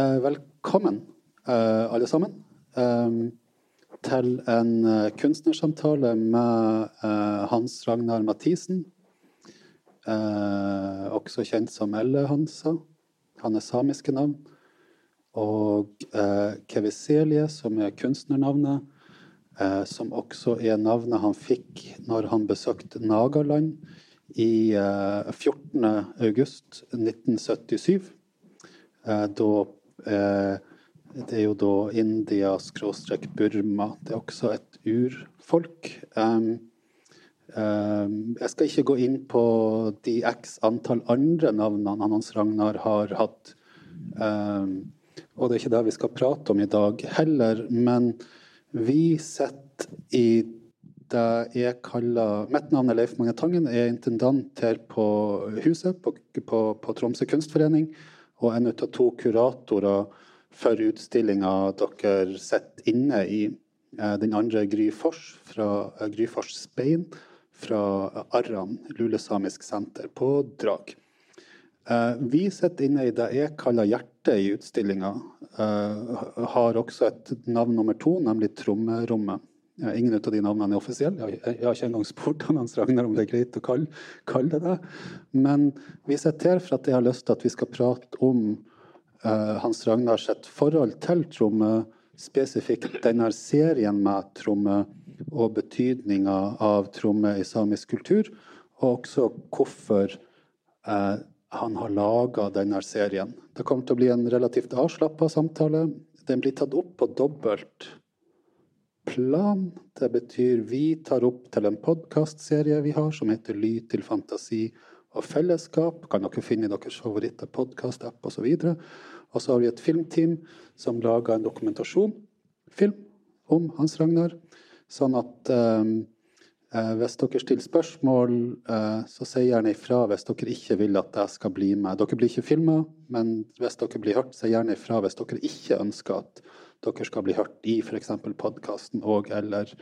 Eh, velkommen, eh, alle sammen, eh, til en kunstnersamtale med Hans Ragnar Mathisen. også kjent som Elle Hansa. Han er samiske navn. Og Keviselie, som er kunstnernavnet. som også er navnet han fikk når han besøkte Nagaland i 14. august 1977. da det er jo da India-Burma. Det er også et urfolk. jeg skal ikke gå inn på de x antall andre navnene Hans Ragnar har hatt. og det er ikke det vi skal prate om i dag heller. Men vi sitter i det jeg kaller Mitt navn er Leif Magne Tangen. Jeg er intendant her på huset på, på, på Tromsø kunstforening og en av to kuratorer for utstillinga dere sitter inne i. Eh, den andre Gry Fors fra eh, Gry Fors Spein fra Arran lulesamisk senter på Drag. Eh, vi sitter inne i det jeg kaller hjertet i utstillinga. Har også et navn nummer to, nemlig Trommerommet. Ingen av de navnene er offisielle. Jeg, har ikke engang spurt Hans Ragnar om det er greit å kalle, kalle det det. Men vi sitter her for at jeg har lyst til at vi skal prate om uh, Hans Ragnars forhold til tromme, spesifikt denne serien med tromme og betydninga av tromme i samisk kultur, og også hvorfor uh, han har laga denne serien. Det kommer til å bli en relativt avslappa samtale. Den blir tatt opp på dobbelt plan. Det betyr vi tar opp til en podkastserie vi har som heter Lyd til fantasi og fellesskap. Kan dere finne i deres favoritter, podkastapp osv. Og så har vi et filmteam som lager en dokumentasjonfilm om Hans Ragnar. Sånn at um, eh, hvis dere stiller spørsmål, eh, så si gjerne ifra hvis dere ikke vil at jeg skal bli med. Dere blir ikke filma, men hvis dere blir hørt, si gjerne ifra hvis dere ikke ønsker at dere skal bli hørt i f.eks. podkasten og eller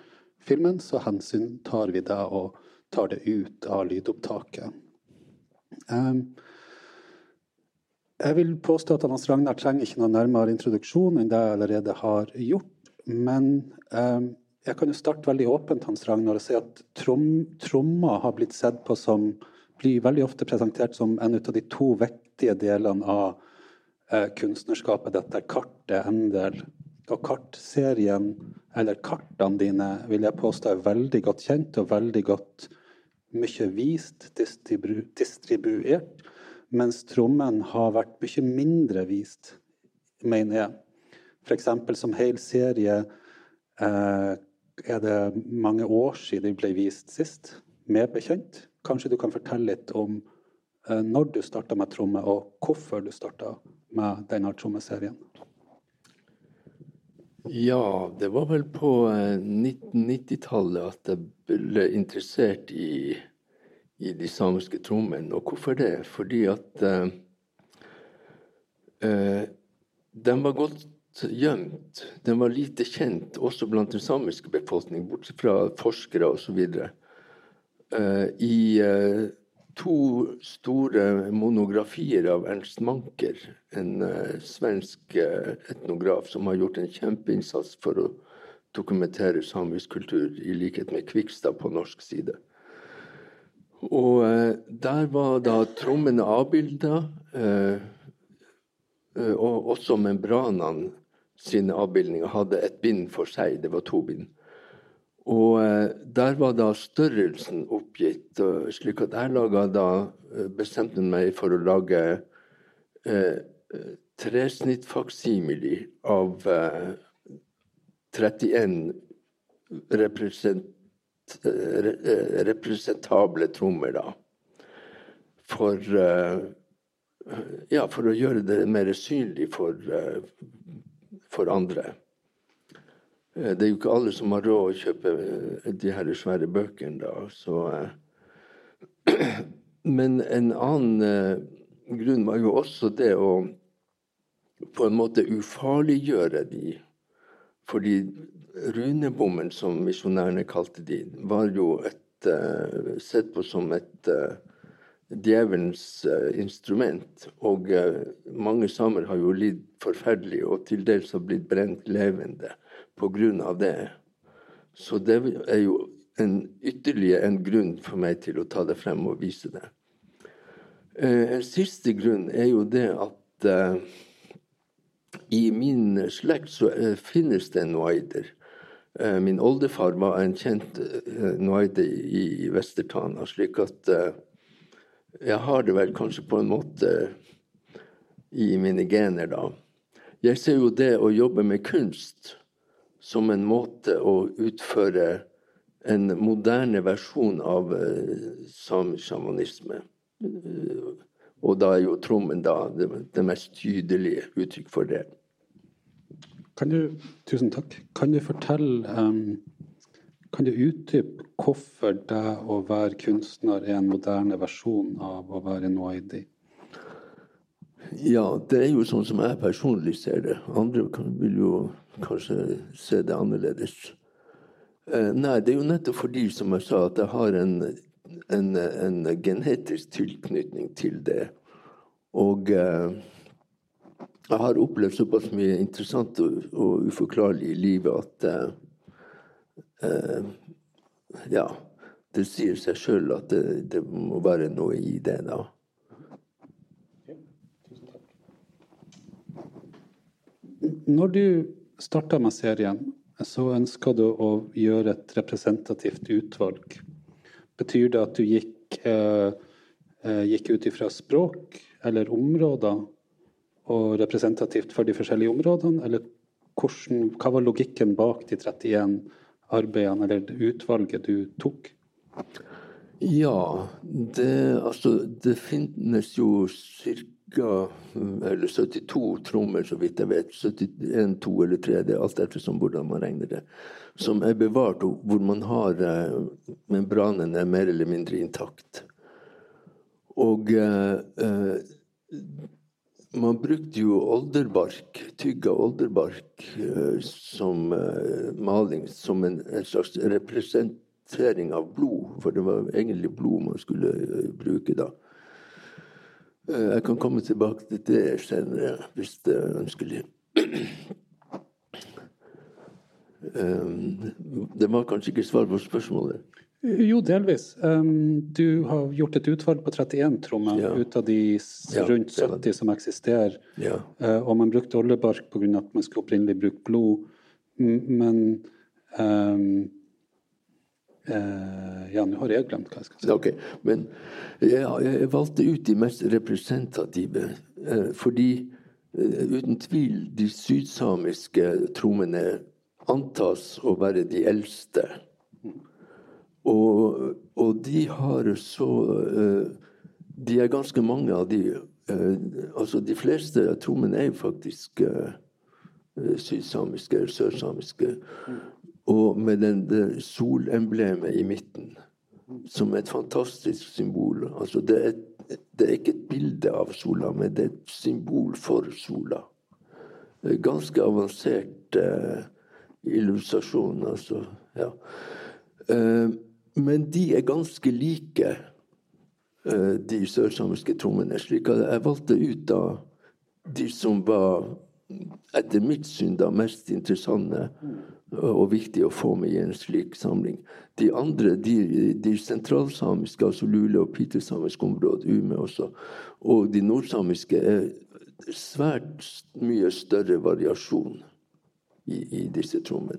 filmen, så hensyn tar vi det og tar det ut av lydopptaket. Um, jeg vil påstå at Hans Ragnar trenger ikke noen nærmere introduksjon enn det jeg allerede har gjort. Men um, jeg kan jo starte veldig åpent Hans Ragnar, og si at trom, trommer har blitt sett på som blir veldig ofte presentert som en av de to viktige delene av eh, kunstnerskapet. Dette kartet Endel og kartserien, eller kartene dine, vil jeg påstå er veldig godt kjent og veldig godt mye vist, distribu distribuert. Mens trommen har vært mye mindre vist, mener jeg. F.eks. som hel serie eh, er det mange år siden de ble vist sist. Mer bekjent. Kanskje du kan fortelle litt om eh, når du starta med tromme, og hvorfor du starta med denne trommeserien? Ja, det var vel på 1990-tallet eh, at jeg ble interessert i, i de samiske trommene. Og hvorfor det? Fordi at uh, uh, den var godt gjemt. Den var lite kjent også blant den samiske befolkning, bortsett fra forskere osv. Uh, I uh, to store monografier av Ernst Manker, en uh, svensk uh, etnograf som har gjort en kjempeinnsats for å dokumentere samisk kultur, i likhet med Kvikstad på norsk side. Og uh, der var da trommene avbilda, og også membranene sine avbildninger hadde et bind for seg. Det var to bind. Og eh, der var da størrelsen oppgitt, slik at jeg laga da eh, bestemte meg for å lage eh, tresnittfaksimili av eh, 31 represent, eh, representable trommer, da. For, eh, ja, for å gjøre det mer synlig for, for andre. Eh, det er jo ikke alle som har råd å kjøpe eh, de her svære bøkene, da. Så, eh, men en annen grunn var jo også det å på en måte ufarliggjøre de. Fordi runebommen, som misjonærene kalte de, var jo et, sett på som et djevelens instrument. Og mange samer har jo lidd forferdelig, og til dels har blitt brent levende pga. det. Så det er jo en, ytterligere en grunn for meg til å ta det frem og vise det. Uh, en siste grunn er jo det at i min slekt så finnes det noaider. Min oldefar var en kjent noaide i Vestertana. slik at jeg har det vel kanskje på en måte i mine gener, da. Jeg ser jo det å jobbe med kunst som en måte å utføre en moderne versjon av samisk sjamanisme. Uh, og da er jo trommen da det, det, mest tydelige uttrykk for det. Kan du, tusen takk. Kan du fortelle um kan du utdype hvorfor det å være kunstner er en moderne versjon av å være noidi? Ja, det er jo sånn som jeg personlig ser det. Andre vil jo kanskje se det annerledes. Eh, nei, det er jo nettopp fordi, som jeg sa, at jeg har en, en, en genetisk tilknytning til det. Og eh, jeg har opplevd såpass mye interessant og, og uforklarlig i livet at eh, eh, Ja, det sier seg sjøl at det, det, må være noe i det, da. Når du starta med serien, så ønska du å gjøre et representativt utvalg. Betyr det at du gikk, eh, eh gikk ut ifra språk eller områder, og representativt for de forskjellige områdene? Eller hvordan, hva var logikken bak de 31 arbeidene, eller utvalget du tok? Ja, det, altså, det finnes jo ca. 72 trommer, så vidt jeg vet. 71, 2 eller 3, det er alt ettersom hvordan man regner det. Som er bevart, og hvor man har eh, membranen er mer eller mindre intakt. Og eh, eh man brukte jo olderbark, tygga olderbark, eh, som eh, maling, som en, en, slags representering av blod. For det var egentlig blod man skulle eh, bruke da. Jeg kan komme tilbake til det senere, hvis det er ønskelig. Det var kanskje ikke svar på spørsmålet? Jo, delvis. Du har gjort et utvalg på 31 trommer ja. ut av de rundt 70 som eksisterer. Ja. Uh, og man brukte oljebark pga. at man skulle opprinnelig bruke blod. Men um, uh, Ja, nå har jeg glemt hva jeg skal si. Okay. Men jeg, jeg, valgte ut de mest representative uh, fordi uten tvil de sydsamiske trommene antas å være de eldste. Og, og, de har så uh, De er ganske mange av de uh, Altså de fleste trommene er faktisk uh, sydsamiske eller sørsamiske. Og med den, solemblemet i midten som et fantastisk symbol. Altså det, er, det er ikke et bilde av sola, men det er et symbol for sola. Ganske avansert illustrasjon, altså. Ja. Eh, men de er ganske like, eh, de sørsamiske trommene. slik at jeg valgte ut av de som var, etter mitt syn, da mest interessante og viktig å få med i en slik samling. De andre, de, de sentralsamiske, altså Lule og pitesamiske områder, Ume også, og de nordsamiske, er svært mye større variasjon i, i disse trommene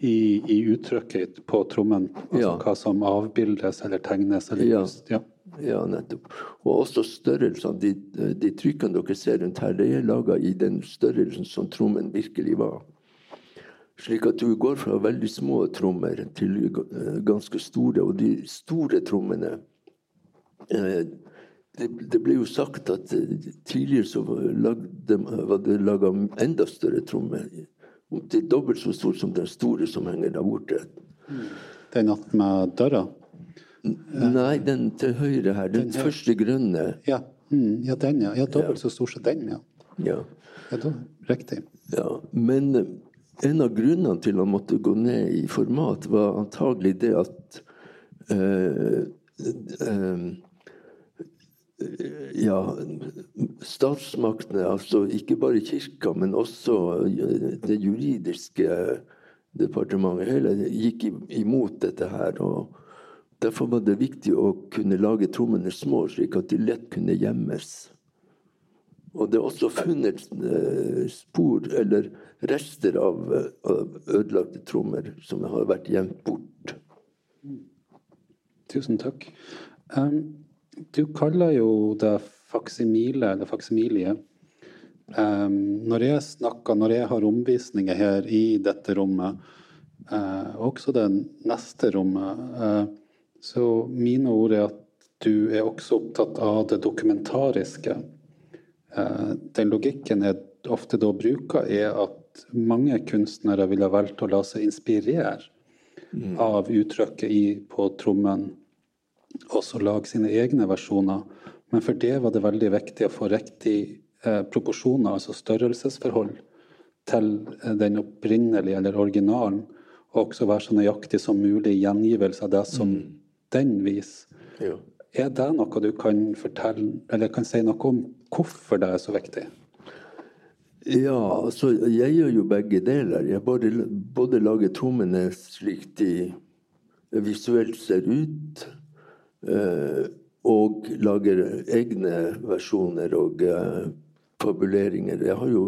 i, i uttrykket på trommen. Altså ja. hva som avbildes eller tegnes. Eller ja. Just, ja. ja. nettopp. Og også størrelsene. De, de trykkene dere ser rundt her, de er laga i den størrelsen som trommen virkelig var. Slik at du går fra veldig små trommer til ganske store. Og de store trommene eh, det, det, ble jo sagt at tidligere så lagde, var det laga enda større trommer det er dobbelt så stor som den store som henger der borte. Den med døra? Nei, den til høyre her. Den, den første grønne. Ja. Mm, ja, den, ja. ja dobbelt så stor som den, ja. ja. ja da, riktig. Ja, Men eh, en av grunnene til å måtte gå ned i format, var antagelig det at eh, eh, ja, statsmaktene, altså ikke bare kirka, men også det juridiske departementet, hele gikk imot dette her. og Derfor var det viktig å kunne lage trommene små, slik at de lett kunne gjemmes. Og det er også funnet eh, spor eller rester av, av ødelagte trommer som har vært gjemt bort. Tusen takk. Um, du kaller jo det faksimile, eller faksimilie. Um, når jeg snakker, når jeg har omvisninger her i dette rommet, uh, også det neste rommet, uh, så mine ord er at du er også opptatt av det dokumentariske. Uh, den logikken jeg ofte da bruker, er at mange kunstnere ville valgt å la seg inspirere mm. av uttrykket i, på trommen også lage sine egne versjoner. Men for det var det veldig viktig å få riktig eh, proporsjoner, altså størrelsesforhold, til eh, den opprinnelige eller originalen. Og også være så nøyaktig som mulig i gjengivelse av det som mm. den viser. Jo. Er det noe du kan fortelle, eller kan si noe om hvorfor det er så viktig? Ja, altså jeg gjør jo begge deler. Jeg både, både lager trommene slik de visuelt ser ut, Eh, og lager egne versjoner og eh, fabuleringer. Jeg har jo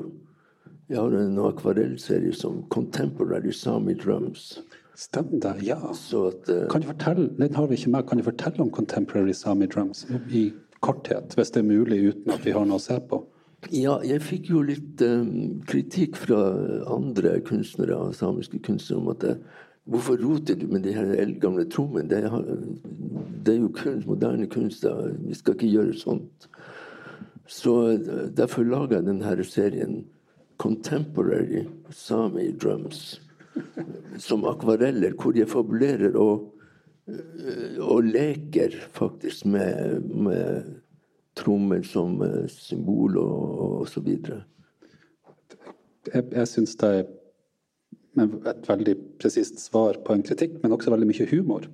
jeg har en akvarellserie som 'Contemporary Sami Drums'. Stemmer det, ja. At, uh, kan du fortelle, den har vi ikke med. Kan du fortelle om 'Contemporary Sami Drums' i korthet, hvis det er mulig, uten at vi har noe å se på? Ja, jeg fikk jo litt um, kritikk fra andre kunstnere, samiske kunstnere om at jeg Hvorfor roter du med de her eldgamle trommene? Det, det, er jo kunst, moderne kunst. Vi skal ikke gjøre sånt. Så Derfor laga jeg denne serien Contemporary Sami Drums som akvareller, hvor jeg fabulerer og, og leker faktisk med, med trommen som symbol og, og så videre. Jeg, jeg syns det er et veldig presist svar på en kritikk, men også veldig mye humor.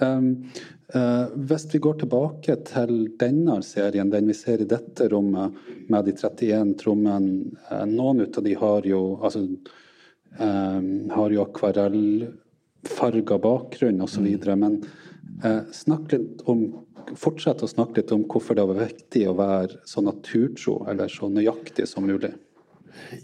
Um, uh, hvis vi går tilbake til denne serien, den vi ser i dette rommet, med de 31 trommene Noen av de har jo, altså, um, jo akvarellfarga bakgrunn osv. Mm. Men eh, snakk litt om fortsett å snakke litt om hvorfor det var viktig å være så naturtro, eller så nøyaktig som mulig.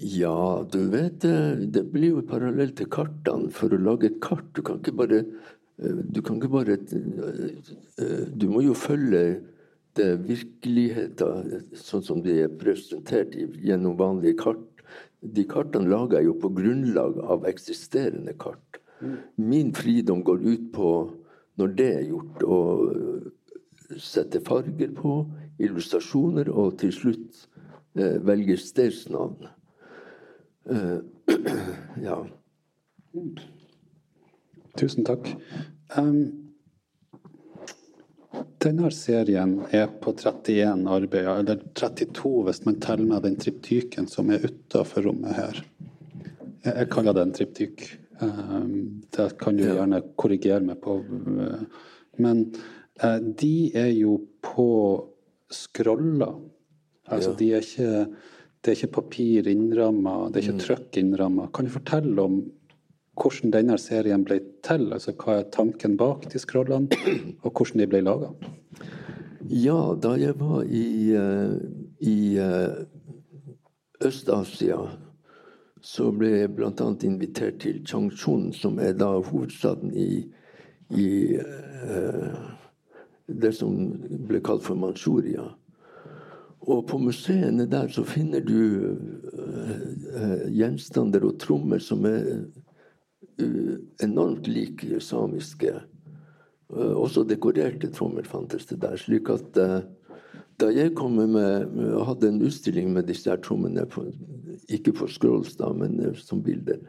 Ja, du vet det blir jo parallell til kartene. For å lage et kart Du kan ikke bare eh, Du kan ikke bare eh, Du må jo følge det virkeligheten sånn som de er presentert gjennom vanlige kart. De kartene lager jeg jo på grunnlag av eksisterende kart. Min fridom går ut på, når det er gjort, å sette farger på, illustrasjoner, og til slutt eh, velge stedsnavn. Eh, ja. Tusen takk. Um, denne serien er på 31 arbeider, eller 32 hvis man teller med den triptyken som er utafor rommet her. Jeg, kaller det en triptyk. Um, det kan du gjerne korrigere meg på. Men uh, de er jo på scroller. Altså, de er ikke det er ikke papir innramma, det er ikke mm. trykk innramma. Kan du fortelle om hvordan denne serien ble til? Altså hva er tanken bak de scrollene, og hvordan de ble laga? Ja, da jeg var i, uh, i Øst-Asia, så ble jeg bl.a. invitert til Changchun, som er da hovedstaden i, i eh, det som ble kalt for Manchuria. Og på museene der så finner du eh, gjenstander og trommer som er uh, enormt like samiske. Uh, også dekorerte trommer fantes det der. slik at da jeg kom med, og hadde en utstilling med disse her trommene, på, ikke på Scrolls, da, men som bilder,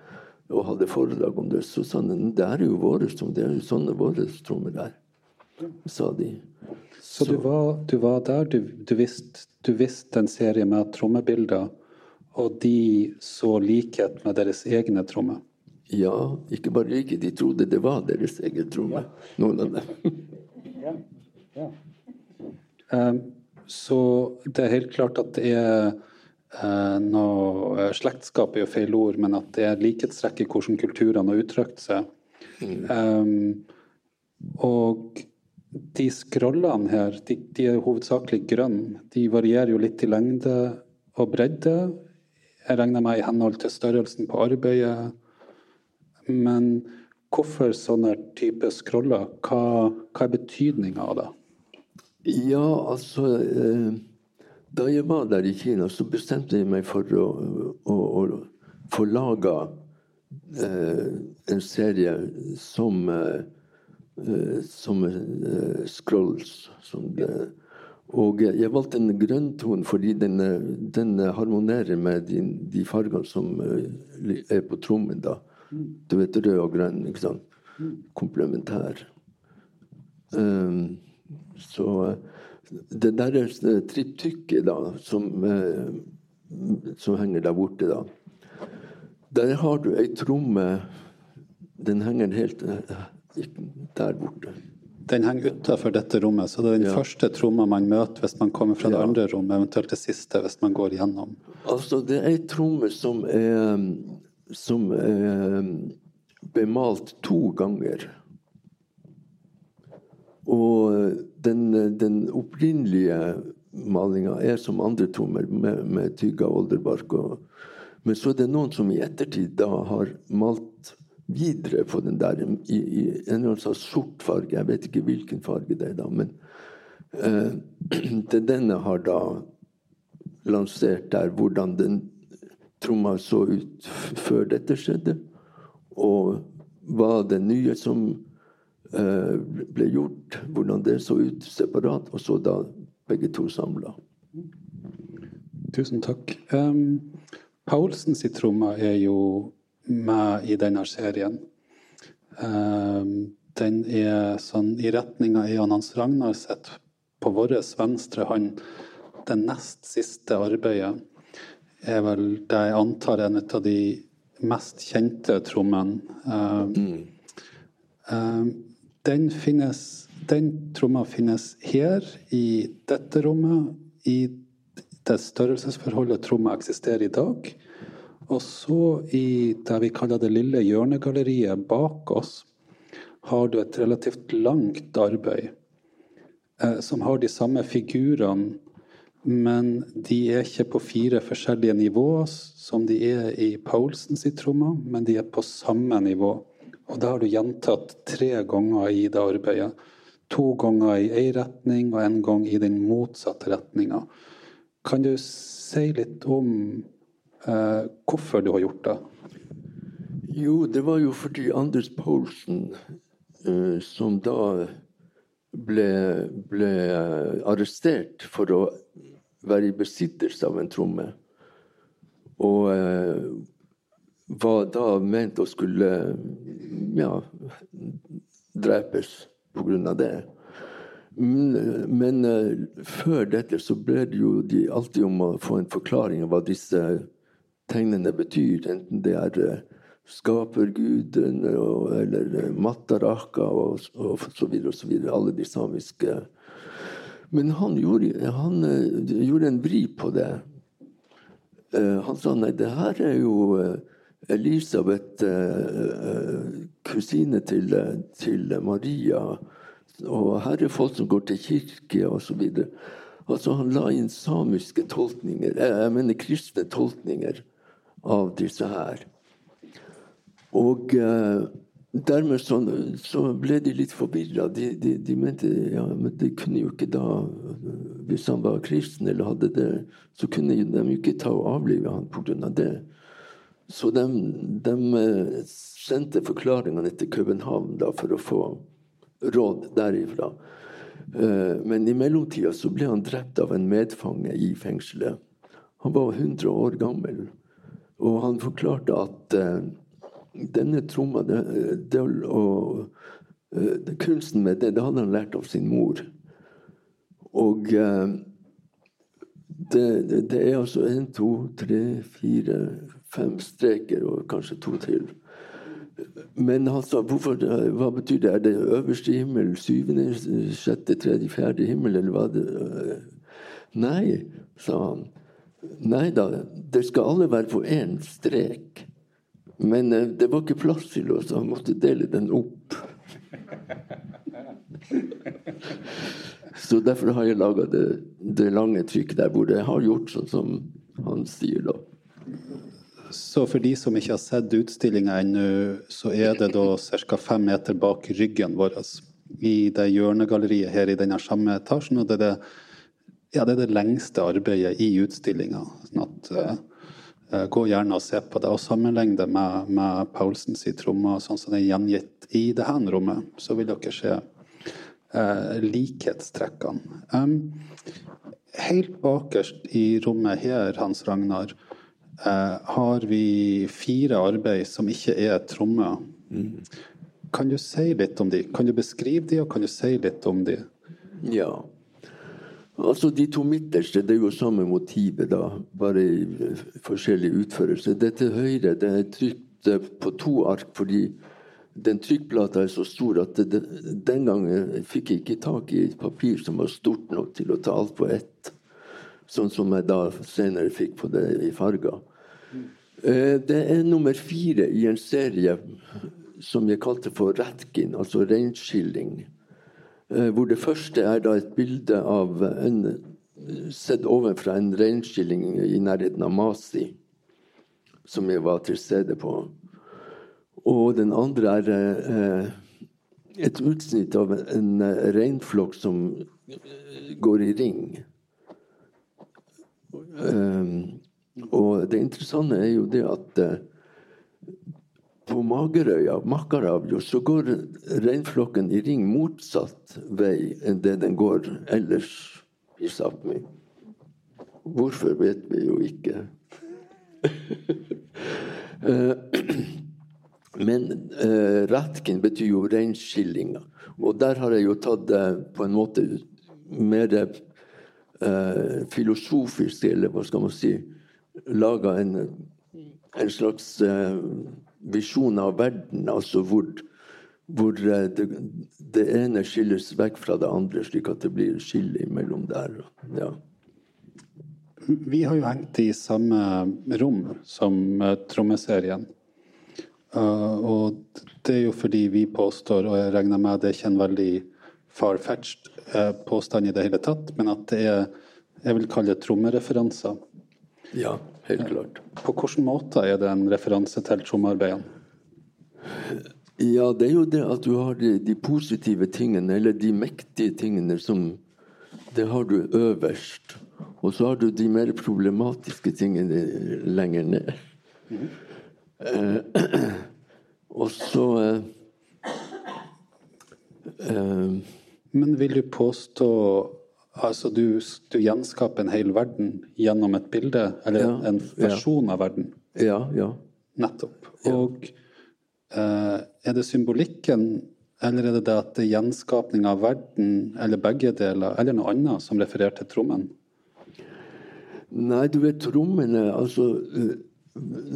og hadde foredrag om det, så sa han det er jo våre trommer, det er jo sånne våre trommer der, sa de. Så, så du, var, du, var, der, du, du visste du visste en serie med trommebilder, og de så likhet med deres egne trommer. Ja, ikke bare like, de trodde det var deres egen tromme, ja. noen av dem. ja. Ja. Um, så det er helt klart at det er uh, noe Slektskap er jo feil ord, men at det er likhetstrekk i hvordan kulturene har uttrykt seg. Mm. Um, og de scrollene her, de, de, er hovedsakelig grønne. De varierer jo litt i lengde og bredde. Jeg regner med i henhold til størrelsen på arbeidet. Men hvorfor sånne type scroller? Hva, hva er betydninga av det? Ja, altså eh, Da jeg var der i Kina, så bestemte jeg meg for å, å, å få laga eh, en serie som eh, eh som eh, scrolls. Som det, og jeg valgte en grønn fordi den, den harmonerer med de, de fargene som eh, er på trommen. da. Du vet rød og grønn, ikke sant? Komplementær. Um, så det der er triptykket da, som, uh, som henger der borte, da Der har du ei tromme Den henger helt uh, der borte. Den henger utafor dette rommet, så det er den ja. første tromma man møter hvis man kommer fra det ja. andre rommet, eventuelt det siste hvis man går gjennom. Altså, det er ei tromme som er som er bemalt to ganger. Og den, den opprinnelige malinga er som andre tommer, med, med tygga olderbark. Og, men så er det noen som i ettertid da har malt videre på den der i, i en eller annen sort farge. Jeg vet ikke hvilken farge det er, da, men eh, denne har da lansert der hvordan den tromma så ut før dette skjedde, og hva det nye som ble gjort, hvordan det så ut separat, og så da begge to samla. Tusen takk. Um, Paulsens tromme er jo med i denne serien. Um, den er sånn i retninga i Hans Ragnar sitt på vår venstre hånd det nest siste arbeidet er vel det jeg antar er en av de mest kjente trommene. Um, mm. Den finnes den tromma finnes her, i dette rommet, i det størrelsesforholdet tromma eksisterer i dag. Og så i det vi kaller det lille hjørnegalleriet bak oss, har du et relativt langt arbeid eh, som har de samme figurene men de er ikke på fire forskjellige nivåer som de er i Paulsens trommer, men de er på samme nivå. Og det har du gjentatt tre ganger i det arbeidet. To ganger i én retning og en gang i den motsatte retninga. Kan du si litt om eh, hvorfor du har gjort det? Jo, det var jo fordi Anders Paulsen, eh, som da ble, ble arrestert for å være i besittelse av en tromme. Og eh, var da ment å skulle ja, drepes av det. Men, men uh, før dette så ble det jo de alltid om å få en forklaring av hva disse tegnene betyr. Enten det er uh, skaperguden eller uh, Mataraka og, og, så videre og så videre. Alle de samiske men han gjorde, han gjorde en vri på det. Han sa nei, det her er jo Elisabeth, kusine til, til, Maria. Og her er folk som går til kirke, osv. Altså, han la inn samiske tolkninger, jeg mener kristne tolkninger av disse her. Og dermed så, så, ble de litt forvirra. De, de, de, mente ja, men de kunne jo ikke da Hvis han var kristen eller hadde det, så kunne de jo ikke ta og avlive han pga. det. Så de, de, eh, sendte forklaringene til København da, for å få råd derifra. Eh, men i mellomtida så ble han drept av en medfange i fengselet. Han var 100 år gammel, og han forklarte at eh, denne tromma og, Kunsten med det, det hadde han lært av sin mor. Og det, det er altså én, to, tre, fire, fem streker og kanskje to til. Men han sa hvorfor, hva betyr det? Er det øverste himmel, syvende, sjette, tredje, fjerde himmel, eller hva det Nei, sa han. Nei da, det skal alle være på én strek. Men eh, det var ikke plass til oss, så han måtte dele den opp. Så derfor har jeg laga det, det, lange trykket der hvor jeg har gjort sånn som han sier da. Så for de som ikke har sett utstillinga ennå, så er det da ca. fem meter bak ryggen vår i det hjørnegalleriet her i denne samme etasjen. Og det er det, ja, det, er det lengste arbeidet i utstillinga. Sånn at uh, gå gjerne og se på det. Og sammenlign det med, med Paulsens trommer, sånn som det er gjengitt i dette rommet. Så vil dere se uh, likhetstrekkene. Um, helt bakerst i rommet her, Hans Ragnar, har vi fire arbeid som ikke er trommer. Mm. Kan du si litt om de? Kan du beskrive de, og kan du si litt om de? Ja. Altså De to midterste det er jo samme motivet, da, bare i eh, forskjellig utførelse. Det til høyre det er trykt eh, på to ark fordi den trykkplata er så stor at det, den gangen fikk jeg ikke tak i et papir som var stort nok til å ta alt på ett. Sånn som jeg da senere fikk på det i farger. Eh, det er nummer fire i en serie som jeg kalte for Ratkin, altså reinskilling. Eh, hvor det første er da et bilde av en sett ovenfra en reinskilling i nærheten av Masi, som jeg var til stede på. Og den andre er eh, et utsnitt av en reinflokk som går i ring. Og det interessante er jo det at eh, på Magerøya, Makaravjo, så går reinflokken i ring motsatt vei enn det den går ellers i Sápmi. Hvorfor vet vi jo ikke. Eh, men eh, Ratkin betyr jo reinskillinga. Og der har jeg jo tatt det på en måte mer uh, filosofisk, eller hva skal man si, laga en, en, slags eh, visjon av verden, altså hvor, hvor uh, det, det, ene skilles vekk fra det andre, slik at det blir skille imellom der. Ja. Vi har jo hengt i samme rom som uh, trommeserien. og det er jo fordi vi påstår, og jeg regner med det kjenner veldig far-fetched påstand i det hele tatt, men at det er jeg vil kalle det trommereferanser ja, helt klart. På hvilken måte er det en referanse til trommearbeidene? Ja, det er jo det at du har de, de, positive tingene, eller de mektige tingene, som Det har du øverst. Og så har du de mer problematiske tingene lenger ned. Mm. Eh, og så eh, eh, Men vil du påstå Altså du, du, gjenskaper en hel verden gjennom et bilde, eller ja, en versjon ja. av verden. Ja, ja. Nettopp. Og eh, er det symbolikken, eller er det det at det er gjenskapning av verden, eller begge deler, eller noe annet som refererer til trommen? Nei, du vet, trommene Altså, eh,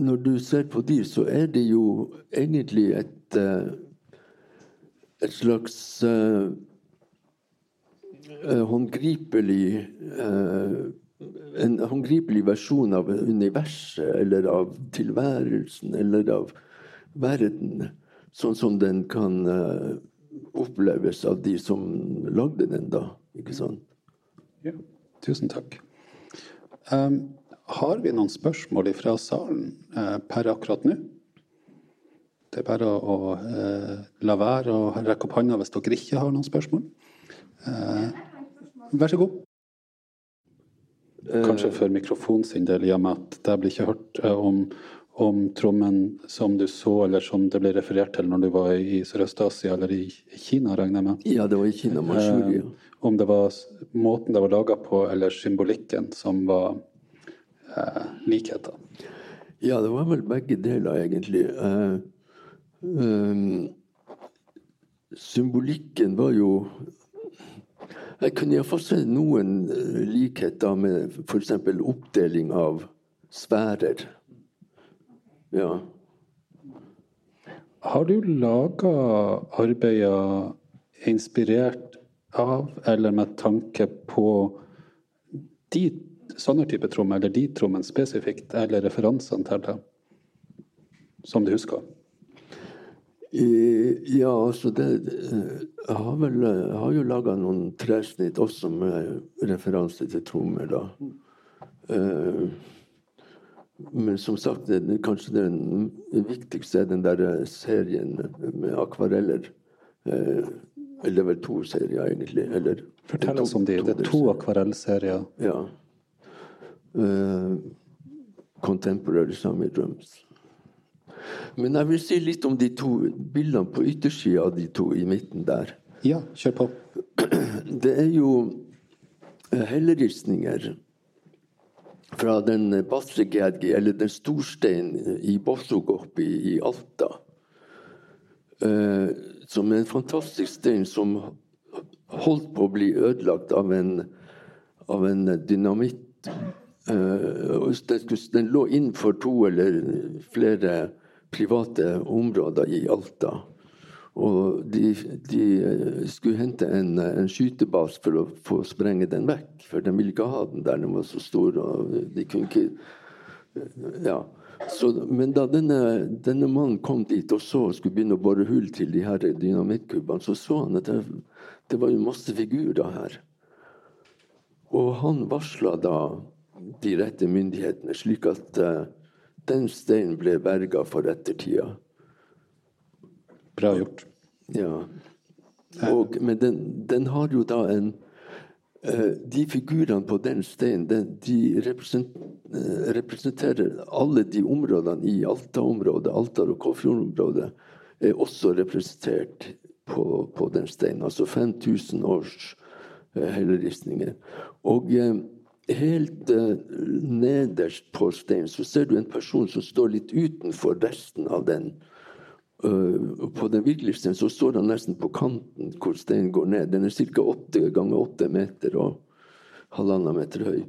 når du ser på de, så er det jo egentlig et, eh, et slags Eh, håndgripelig eh, en håndgripelig versjon av universet eller av tilværelsen eller av verden, sånn som den kan uh, oppleves av de som lagde den, da. Ikke sant? Ja. Tusen takk. Um, har vi noen spørsmål fra salen uh, per akkurat nå? Det er bare å uh, la være å rekke opp hånda hvis dere ikke har noen spørsmål. Uh, Vær så god. Kanskje for mikrofonen sin del, i og med at det blir ikke hørt eh, om, om trommen som du så, eller som det ble referert til når du var i Sørøst-Asia eller i Kina, regner jeg med? Ja, det var i Kina, Manchuria. Eh, om det var måten det var laga på, eller symbolikken som var eh, likheter? Ja, det var vel begge deler, egentlig. Eh, symbolikken var jo jeg kunne iallfall se noen eh, likheter med f.eks. oppdeling av sfærer. Ja. Har du laga arbeider inspirert av eller med tanke på de, sånne type trommer, eller de trommene spesifikt, eller referansene til det, som du husker? Ja, altså det, Jeg har vel jeg har jo laga noen tresnitt også med referanse til trommer, da. Uh, men som sagt, det, kanskje det viktigste er den der serien med akvareller. Uh, eller det er vel to serier, egentlig. Eller, Fortell oss om de. Det er to akvarellserier. Ja. Uh, Contemporary Summer Drums. Men jeg vil si litt om de to bildene på yttersida av de to i midten der. Ja, kjør på. Det er jo eh, helleristninger fra den Basregedgi, eller den storsteinen i Bossogop i, i Alta. Eh, som er en fantastisk stein som holdt på å bli ødelagt av en, av en dynamitt. Eh, den lå innenfor to eller flere private områder i Alta. Og de, de skulle hente en, en skytebase for å få sprenge den vekk. For de ville ikke ha den der, den var så stor. og de kunne ikke... Ja. Så, men da denne, denne, mannen kom dit og så skulle begynne å bore hull til de her dynamittkubbene, så så han at det, det var jo masse figurer her. Og han varsla da de rette myndighetene, slik at den steinen ble berga for ettertida. Bra gjort. Ja. Og, men den, den, har jo da en uh, De figurene på den steinen de representer, representerer alle de områdene i Alta-området, Altar- og Kåfjord-området, er også representert på, på den steinen. Altså 5000 års uh, helleristninger. Og helt uh, nederst på steinen så ser du en person som står litt utenfor resten av den. Uh, på den virkelige steinen så står han nesten på kanten hvor steinen går ned. Den er ca. åtte ganger åtte meter og halvannen meter høy.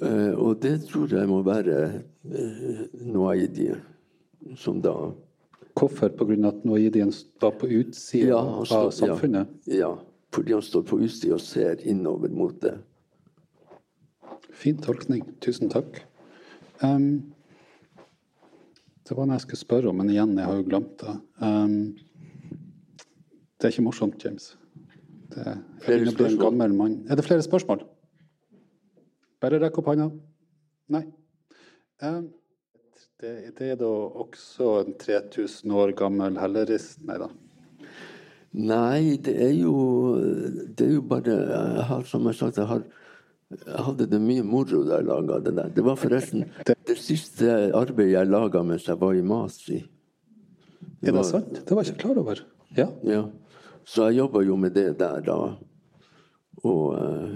Uh, og det tror jeg må være uh, Noaidi, som da Hvorfor? Pga. at noaidien står på utsida ja, av samfunnet? Ja, ja, fordi han står på utsida og ser innover mot det. Fin tolkning. Tusen takk. Um, det var noe jeg skulle spørre om, men igjen, jeg har jo glemt det. Um, det er ikke morsomt, James. Det, flere spørsmål? Er det flere spørsmål? Bare rekk opp hånda. Nei. Um, det, det, er da også en 3000 år gammel hellerist? Nei da. Nei, det er jo Det er jo bare jeg har, Som jeg sagt, jeg har jeg hadde det mye moro da jeg laga det der. Det var forresten det, siste arbeidet jeg laga mens jeg var i Masi. Det er det sant? Det var jeg ikke klar over. Ja. ja. Så jeg jobba jo med det der da. Og, eh,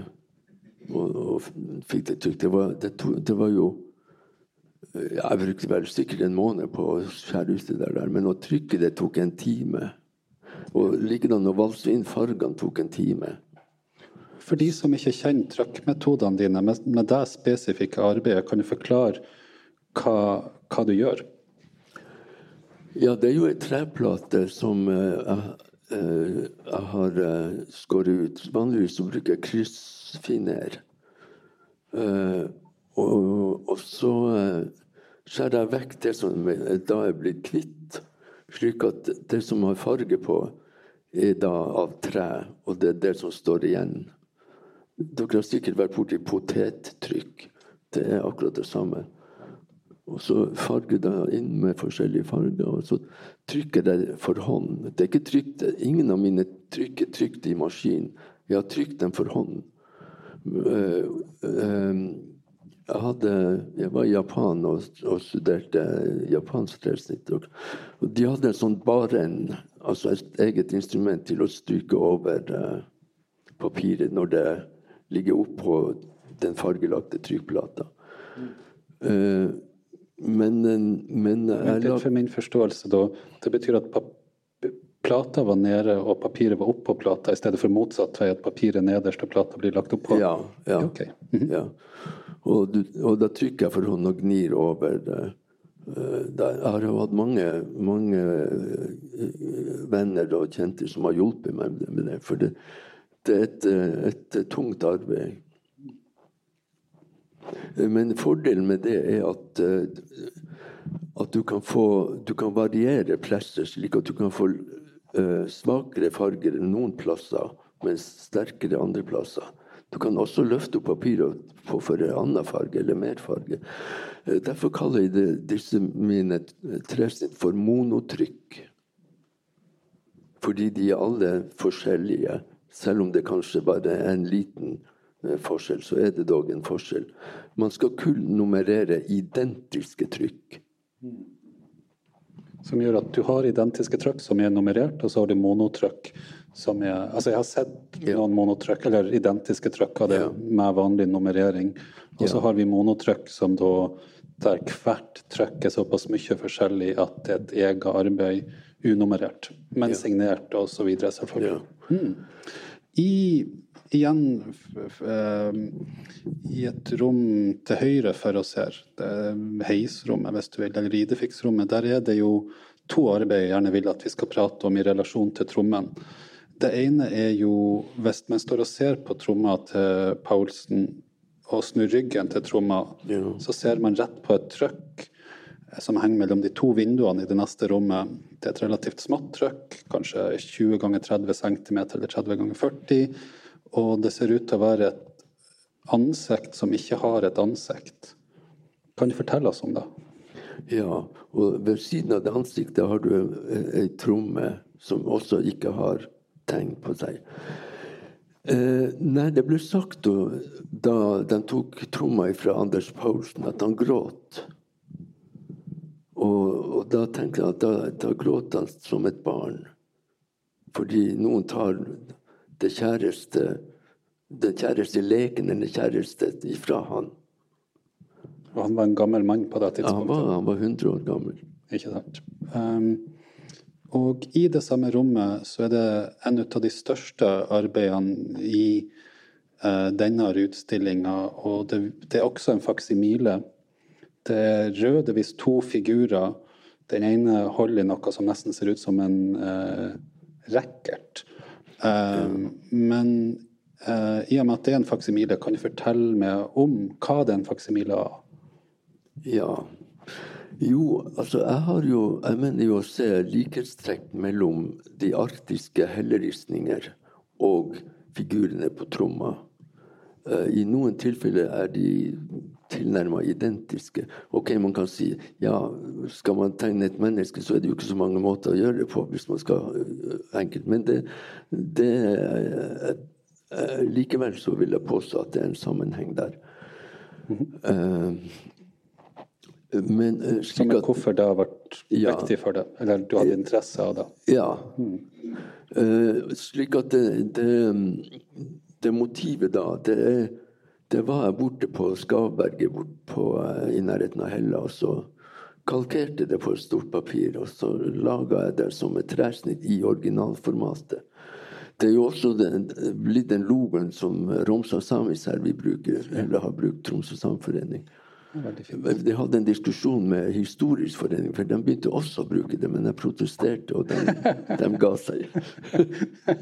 og, og fikk det trygt. Det var, det, det var jo Jeg brukte vel sikkert en måned på å skjære ut det der, men å trykke det tok en time. Og likedan å valse inn fargene tok en time. For de som ikke kjenner trykkmetodene dine med, med det spesifikke arbeidet, kan du forklare hva, hva, du gjør? Ja, det er jo ei treplate som uh, jeg, jeg har uh, skåret ut. Vanligvis bruker jeg kryssfiner. Og, og, så skjærer jeg vekk det som da er blitt hvitt, slik at det som har farge på, er da av tre, og det er det som står igjen. Dere har sikkert vært borti potettrykk. Det er akkurat det samme. Og så farger jeg inn med forskjellige farger, og så trykker jeg for hånd. Det er ikke trykt, Ingen av mine trykk er trykt i maskin. Jeg har trykt dem for hånd. Eh, eh, jeg, hadde, jeg var i Japan og, og studerte japansk tresnitt. Og de hadde en sånn baren, altså et eget instrument til å stryke over uh, papiret når det ligger oppå den fargelagte trykkplata. Uh, men, men jeg For min forståelse, da, det betyr at plata var nede og papiret var oppå plata, i stedet for motsatt vei, at papiret nederst og plata blir lagt oppå? Ja. ja, okay. mm -hmm. ja. Og, du, og, da trykker jeg for hånd og gnir over, det. Jeg har jo hatt mange, mange venner og kjente som har hjulpet meg med det. For det, et, et, tungt arbeid. Men fordelen med det er at, at du, kan få, du kan variere plasser, slik at du kan få svakere farger noen plasser, men sterkere andre plasser. Du kan også løfte opp papiret og få for en annen farge eller mer farge. Eh, derfor kaller jeg det, disse mine tresnitt for monotrykk. Fordi de er alle forskjellige. Selv om det kanskje bare er en liten eh, forskjell, så er det dog en forskjell. Man skal kun nummerere identiske trykk. Som gjør at du har identiske trykk som er nummerert, og så har du monotrykk som er Altså, jeg har sett noen monotrykk, eller identiske trykk av det ja. med vanlig nummerering. Og så ja. har vi monotrykk som da der hvert trykk er såpass mye forskjellig at det er et eget arbeid unummerert, men ja. signert videre, selvfølgelig. Mm. I, igjen uh, i et rom til høyre for oss her, det heisrommet hvis du vil, eller ridefiksrommet, der er det jo to arbeid jeg gjerne vil at vi skal prate om i relasjon til trommen. Det ene er jo hvis man står og ser på tromma til Paulsen og snur ryggen til tromma, ja. så ser man rett på et trykk som henger mellom de to vinduene i det neste rommet. Det er et relativt smått trykk, kanskje 20 ganger 30 cm eller 30 ganger 40. Og det ser ut til å være et ansikt som ikke har et ansikt. Kan du fortelle oss om det? Ja, og ved siden av det ansiktet har du ei tromme som også ikke har tegn på seg. Eh, nei, det ble sagt da de tok tromma fra Anders Paulsen, at han gråt. Og, og da tenkte jeg at da, da gråter han som et barn. Fordi noen tar det kjæreste den kjæreste leken, den kjæreste, ifra han. Og han var en gammel mann på det tidspunktet? Ja, han var, han var 100 år gammel. Ikke sant. Um, og i det samme rommet så er det en av de største arbeidene i uh, denne utstillinga, og det, det, er også en faksimile. Det er rødevis to figurer. Den ene holder i noe som nesten ser ut som en uh, racket. Uh, men uh, i og med at det er en faksimile, kan du fortelle meg om hva det er en faksimile av? Ja, jo, altså jeg har jo Jeg mener jo å se likhetstrekk mellom de arktiske helleristninger og figurene på tromma. Eh, I noen tilfeller er de tilnærma identiske. Ok, man kan si ja, skal man tegne et menneske, så er det jo ikke så mange måter å gjøre det på. hvis man skal eh, enkelt. Men det, det Likevel så vil jeg påstå at det er en sammenheng der. Mm -hmm. Men, Som at, hvorfor det har vært ja, viktig for deg? Eller du hadde interesse av det? Ja. Mm. Slik at det, det, det, motivet da, det, det var jeg borte på Skavberget bort på, uh, i nærheten av Hella. og så kalkerte det på et stort papir, og så laga jeg det som et tresnitt i originalformatet. Det er jo også den, blitt den logoen som Romsa Samis her vi bruker, eller har brukt Tromsø Samforening. De hadde en diskusjon med Historisk forening, for de begynte også å bruke det, men jeg protesterte, og de, de ga seg.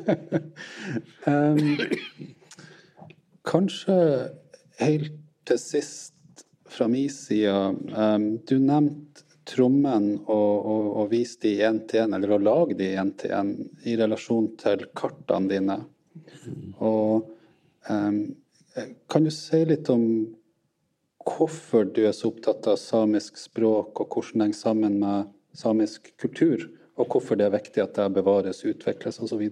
um, kanskje helt til sist fra min side um, Du nevnte trommen og, og, og viste i én til én, eller å lage de til én, i relasjon til kartene dine. Og um, kan du si litt om hvorfor du er så opptatt av samisk språk, og hvordan det henger sammen med samisk kultur, og hvorfor det er viktig at det bevares, utvikles osv.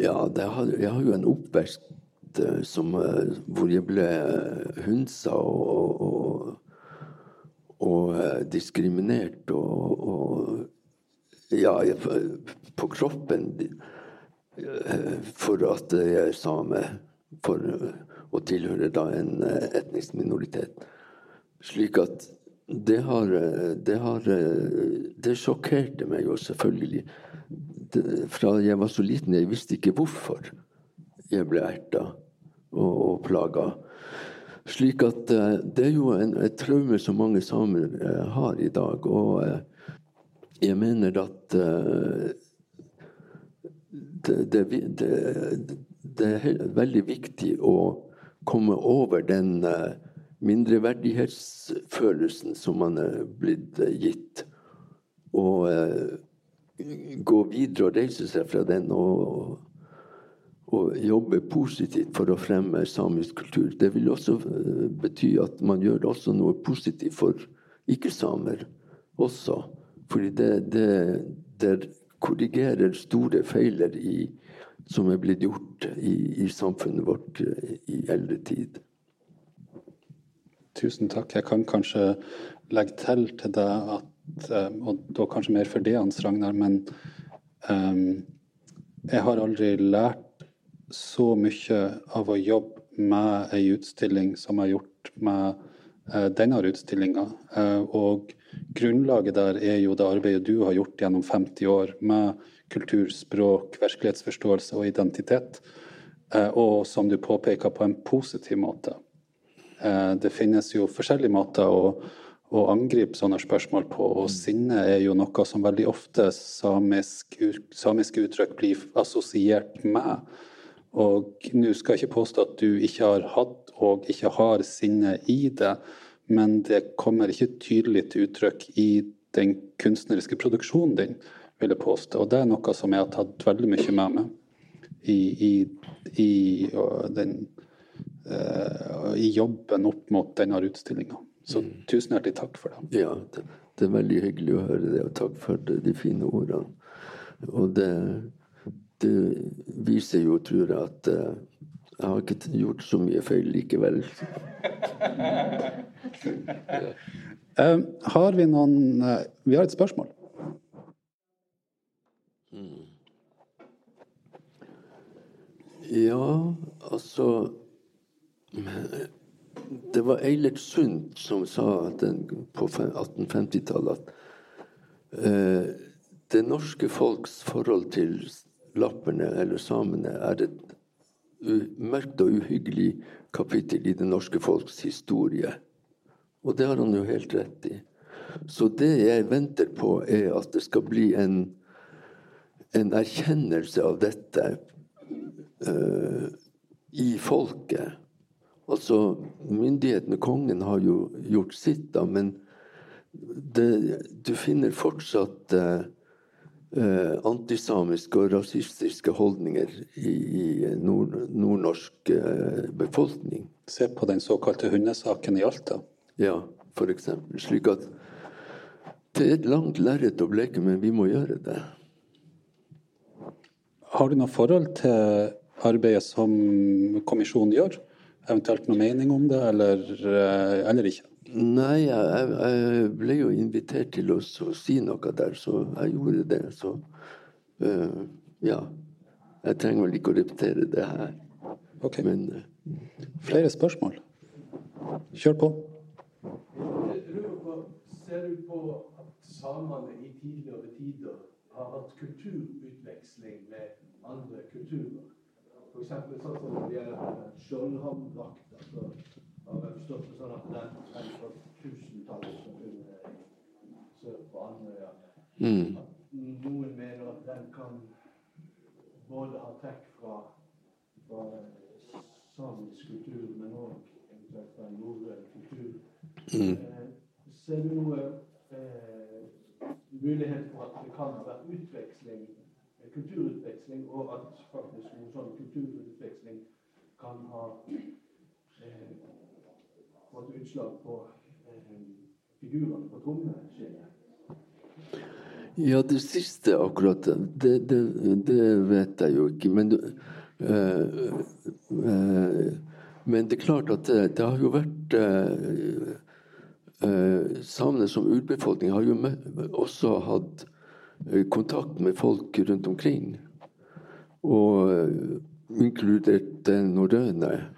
Ja, har, jeg har jo en oppvekst uh, som, uh, hvor jeg ble hunsa og, og, og og diskriminert og, ja, på kroppen for at jeg er same. For å tilhøre da en eh, etnisk minoritet. Slik at det har Det, har, det sjokkerte meg jo selvfølgelig. Fra jeg var så liten, jeg visste ikke hvorfor jeg ble erta og, og plaga. Slik at eh, det er jo en, et traume som mange samer eh, har i dag. Og eh, jeg mener at det, det, det, det, er veldig viktig å komme over den mindreverdighetsfølelsen som man er blitt gitt. Og gå videre og reise seg fra den og, og jobbe positivt for å fremme samisk kultur. Det vil også eh, bety at man gjør også noe positivt for ikke-samer også. Fordi det, det, det, korrigerer store feiler i, som er blitt gjort i, i, samfunnet vårt eh, i eldre tid. Tusen takk. Jeg kan kanskje legge til til deg at eh, Og da kanskje mer for det, Hans Ragnar, men um, jeg har aldri lært så mye av å jobbe med ei utstilling som jeg har gjort med eh, denne utstillinga. Eh, og grunnlaget der er jo det arbeidet du har gjort gjennom 50 år med kultur, språk, virkelighetsforståelse og identitet. Eh, og som du påpeker, på en positiv måte. det finnes jo forskjellige måter å, å angripe sånne spørsmål på, og sinne er jo noe som veldig ofte samisk, samiske uttrykk blir assosiert med. Og nå skal jeg ikke påstå at du ikke har hatt og ikke har sinne i det, men det kommer ikke tydelig til uttrykk i den kunstneriske produksjonen din, vil jeg påstå. Og det er noe som jeg har tatt veldig mye med meg i, i, i, den, uh, i jobben opp mot denne utstillinga. Så mm. tusen hjertelig takk for det. Ja, det, det, er veldig hyggelig å høre det, og takk for de fine ordene. Og det det viser jo, tror jeg, at uh, jeg har ikke gjort så mye feil likevel. uh, har vi noen Vi har et spørsmål. Mm. Ja, altså Det var Eilert Sundt som sa den, på 1850-tallet at det norske folks forhold til lapperne eller samene er et mørkt og uhyggelig kapittel i det norske folks historie. Og det har han jo helt rett i. Så det jeg venter på, er at det skal bli en, en erkjennelse av dette uh, i folket. Altså, myndighetene, kongen, har jo gjort sitt, da, men det, du finner fortsatt uh, eh, antisamiske og rasistiske holdninger i, i nord, nordnorsk eh, befolkning. Se på den såkalte hundesaken i Alta. Ja, f.eks. Slik at det er et langt lerret å bleke, men vi må gjøre det. Har du noe forhold til arbeidet som kommisjonen gjør? Eventuelt noe mening om det, eller, eh, eller ikke? Nei, jeg, jeg, ble jo invitert til å si noe der, så jeg gjorde det. Så uh, ja. Jeg trenger vel ikke å repetere det her. Ok. Men, uh, Flere spørsmål? Kjør på. Ser du på at samene i tidligere tider har hatt kulturutveksling med andre kulturer? F.eks. sånn som de er gjelder skjoldhamdrakta. Altså, har jeg forstått det sånn at den er fra tusentallet som kunne sør på Andøya. Mm. Noen mener at den kan både ha trekk fra, fra samisk kultur, men òg eventuelt fra norrøn kultur. Mm. Eh, ser du noe eh, mulighet for at det kan ha vært utveksling, kulturutveksling, og at faktisk noen sånn kulturutveksling kan ha eh, fått utslag på eh, figurene på trommeskinnet? Ja, det siste akkurat, det, det, det, vet jeg jo ikke. Men, øh, øh, men det er klart at det, det har jo vært øh, Samene som urbefolkning har jo også hatt kontakt med folk rundt omkring. Og inkludert den norrøne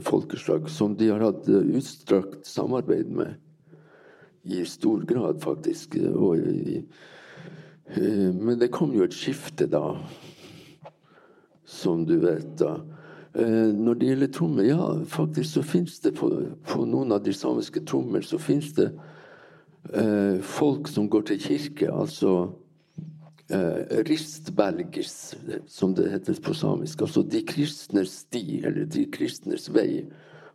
folkeslag, som de har hatt eh, utstrakt samarbeid med i stor grad, faktisk. I, eh, men det kom jo et skifte da, som du vet. da. Eh, når det gjelder trommer, ja, faktisk så finnes det på, på noen av de samiske trommer så finnes det eh, folk som går til kirke, altså eh, ristbergis, som det heter på samisk. Altså de kristners sti, eller de kristners vei,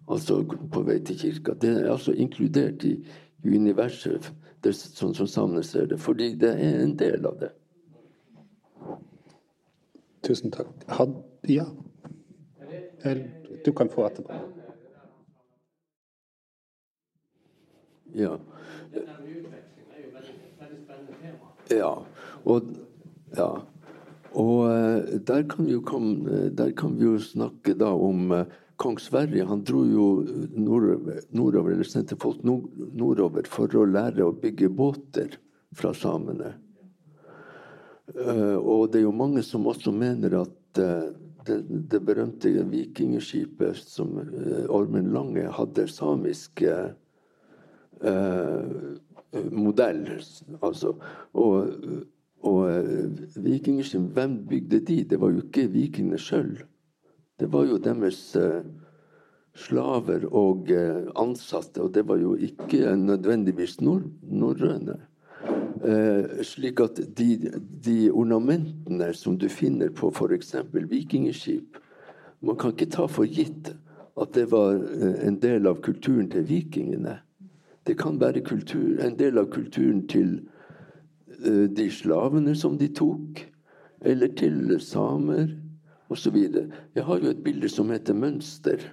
altså på vei til kirka. Det er altså inkludert i universet, det, sånn som samene ser det, fordi det er en del av det. Tusen takk. Had, ja. Du kan få etterpå. Ja. Ja. Og, ja. og eh, der, kan komme, der, kan vi jo snakke da om eh, kong Sverre. Han dro jo nordover, eller sendte folk nordover for å lære å bygge båter fra samene. Eh, og det er jo mange som også mener at det, det berømte vikingskipet som Ormen Lange hadde samisk modell. Altså. Og, og uh, vikingskip, hvem bygde de? Det var jo ikke vikingene sjøl. Det var jo deres slaver og ansatte, og det var jo ikke nødvendigvis norrøne. Eh, slik at de, de, ornamentene som du finner på f.eks. vikingskip Man kan ikke ta for gitt at det var eh, en del av kulturen til vikingene. Det kan være kultur, en del av kulturen til eh, de slavene som de tok, eller til samer osv. Jeg har jo et bilde som heter Mønster.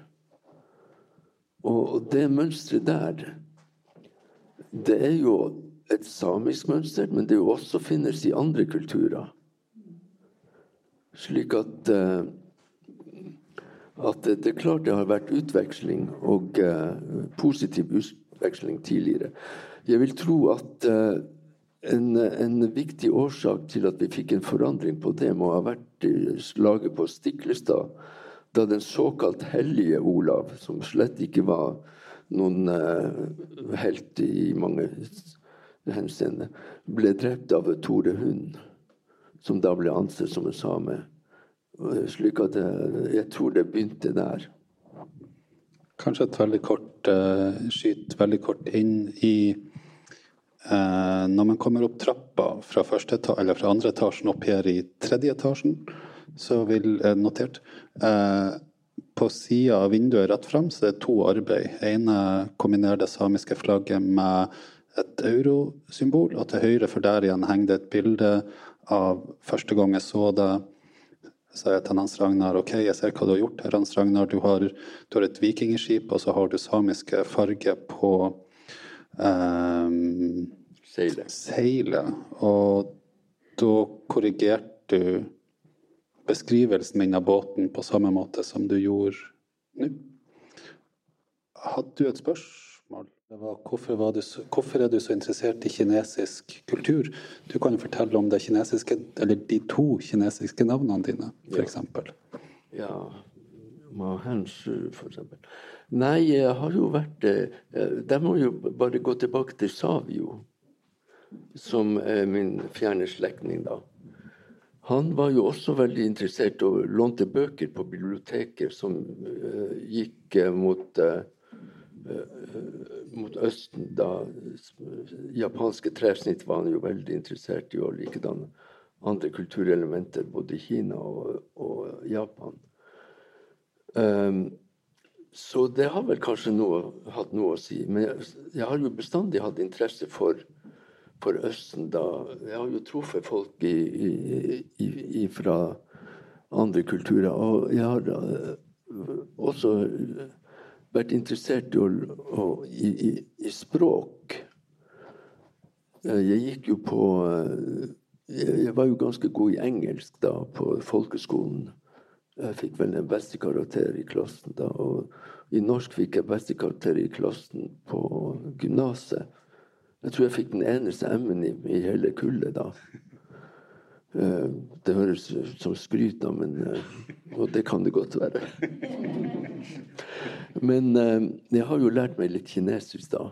Og det mønsteret der, det er jo et samisk mønster, men det jo også finnes i andre kulturer. Slik at, uh, at det, er klart det har vært utveksling, og uh, positiv utveksling tidligere. Jeg vil tro at uh, en, en, viktig årsak til at vi fikk en forandring på det, må ha vært slaget på Stiklestad, da den såkalt hellige Olav, som slett ikke var noen helt i mange henseende, ble drept av Tore Hund, som da ble ansett som en same. Slik at jeg tror det begynte der. Kanskje et veldig kort uh, skyt veldig kort inn i uh, Når man kommer opp trappa fra, fra andre etasjen opp her i tredje etasjen, så vil eh, notert eh, på sida av vinduet rett fram så er det to arbeid. ene kombinerer det samiske flagget med et eurosymbol, og til høyre for der igjen henger det et bilde av første gang jeg så det. Så jeg til Hans Ragnar ok, jeg ser hva du har gjort her, Hans Ragnar. Du har, du har et vikingskip, og så har du samiske farger på um, seile. seile. Og da korrigerte du beskrivelsen min av båten på samme måte som du gjorde nå. Hadde du et spørsmål? Var, hvorfor, var du, hvorfor, er du så interessert i kinesisk kultur? Du kan jo fortelle om det kinesiske, eller de to kinesiske navnene dine, f.eks. Ja. ja. Ma Henshu, f.eks. Nei, jeg har jo vært De Der må jo bare gå tilbake til Savio, som er min fjerne slektning, da. Han var jo også veldig interessert og lånte bøker på biblioteket som gikk mot mot Østen, da japanske tresnitt var han jo veldig interessert i, og likedan andre kulturelementer både i Kina og, og Japan. Um, så det har vel kanskje noe, hatt noe å si. Men jeg, jeg har jo bestandig hatt interesse for, for, Østen. da. Jeg har jo truffet folk i, i, i, fra andre kulturer. Og jeg har uh, også vært interessert i, i, i, språk. Eh, jeg gikk jo på eh, Jeg var jo ganske god i engelsk da på folkeskolen. Jeg fikk vel den beste karakter i klassen da. Og i norsk fikk jeg beste karakter i klassen på gymnaset. Jeg tror jeg fikk den eneste M-en i, i hele kullet da. Eh, det høres ut som skryt, da, men Og det kan det godt være. Men eh, jeg har jo lært meg litt kinesisk, da.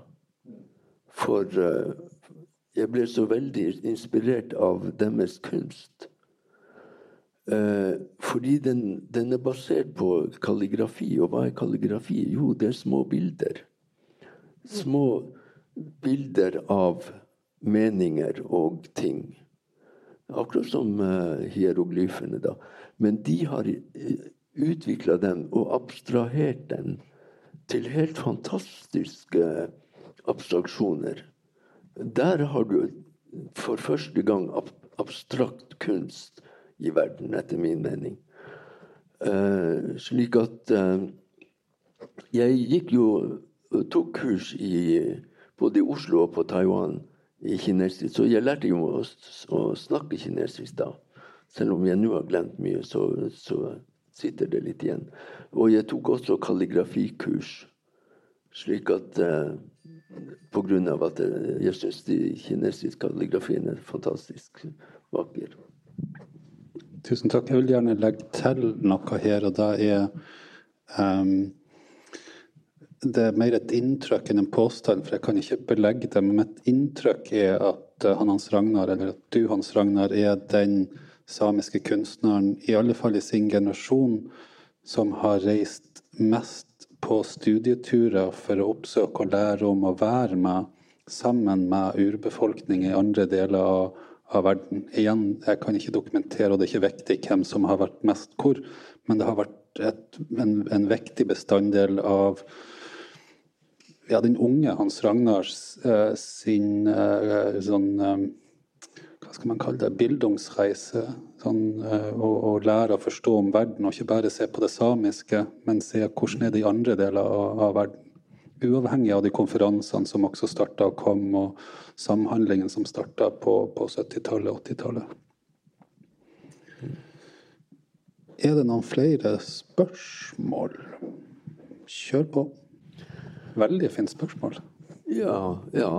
For eh, jeg ble så veldig inspirert av deres kunst. Eh, fordi den, den, er basert på kalligrafi. Og hva er kalligrafi? Jo, det er små bilder. Små bilder av meninger og ting. Akkurat som uh, hieroglyfene, da. Men de har uh, utvikla den og abstrahert den til helt fantastiske abstraksjoner. Der har du for første gang ab abstrakt kunst i verden, etter min mening. Uh, slik at uh, Jeg gikk jo tok kurs i, både i Oslo og på Taiwan i kinesisk, så jeg lærte jo å, å snakke kinesisk da. Selv om jeg nå har glemt mye, så, så, sitter det litt igjen. Og jeg tok også kalligrafikurs, slik at uh, på grunn av at jeg syns de kinesiske kalligrafien er fantastisk vakker. Tusen takk. Jeg vil gjerne legge til noe her, og det er um, Det er mer et inntrykk enn en påstand, for jeg kan ikke belegge det. Men mitt inntrykk er at uh, han Hans Ragnar, eller at du Hans Ragnar, er den samiske kunstneren, i alle fall i sin generasjon, som har reist mest på studieturer for å oppsøke og lære om å være med sammen med urbefolkning i andre deler av av verden. Igjen, jeg kan ikke dokumentere, og det er ikke viktig hvem som har vært mest hvor, men det har vært et, en, en, viktig bestanddel av ja, den unge Hans Ragnars eh, sin eh, sånn eh, Hva skal man kalle det? Bildungsreise. Sånn, å, å, lære å forstå om verden, og ikke bare se på det samiske, men se hvordan er det i andre deler av, av verden uavhengig av de konferansene som også starta og kom, og samhandlingen som starta på, på 70-tallet og 80-tallet. Er det noen flere spørsmål? Kjør på. Veldig fint spørsmål. Ja, ja.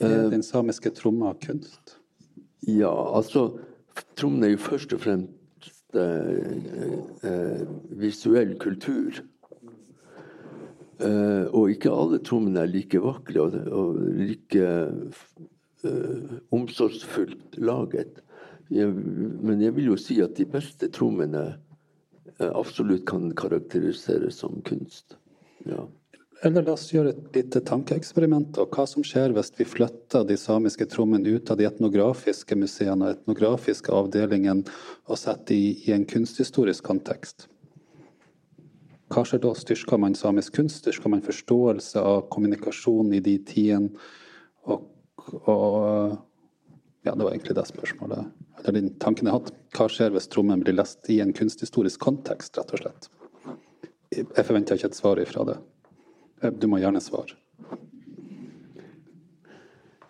Er den samiske tromma kunst? Ja, altså Trommen er jo først og fremst eh, eh, visuell kultur. Uh, og ikke alle trommene er like vakre og, og like uh, omsorgsfullt laget. Jeg, men jeg vil jo si at de beste trommene uh, absolutt kan karakteriseres som kunst. Ja. Eller la oss gjøre et lite tankeeksperiment. Og hva som skjer hvis vi flytter de samiske trommene ut av de etnografiske museene og etnografiske avdelingene og setter de i en kunsthistorisk kontekst? Hva skjer da? Styrker man samisk kunst? Styrker man forståelse av kommunikasjon i de tidene? Og, og, Ja, det var egentlig det spørsmålet. Eller den tanken jeg hadde. Hva skjer hvis trommen blir lest i en kunsthistorisk kontekst, rett og slett? Jeg forventer ikke et svar ifra det. Du må gjerne svare.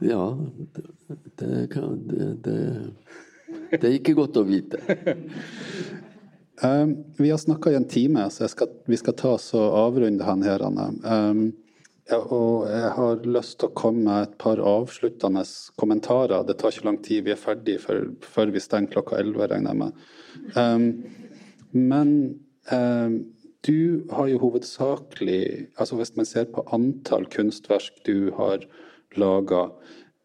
Ja, det, kan, det, det, det er ikke godt å vite. Um, vi har snakka i en time, så skal, vi skal ta oss og avrunde han her. Um, og jeg har lyst til å komme med et par avsluttende kommentarer. Det tar ikke lang tid, vi er ferdige før, før vi stenger klokka 11, regner jeg med. Um, men du har jo hovedsakelig altså Hvis man ser på antall kunstverk du har laga,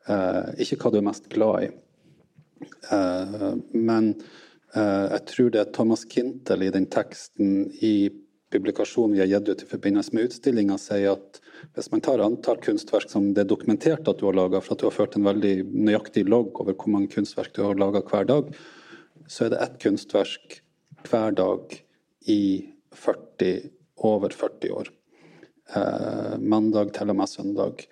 uh, ikke hva du er mest glad i, men Eh, jeg tror det er Thomas Kintel i den teksten i publikasjonen vi har gitt ut i forbindelse med utstillinga, sier at hvis man tar antall kunstverk som det er dokumentert at du har laga, for at du har ført en veldig nøyaktig logg over hvor mange kunstverk du har laga hver dag, så er det ett kunstverk hver dag i 40, over 40 år. Eh, mandag til og med søndag.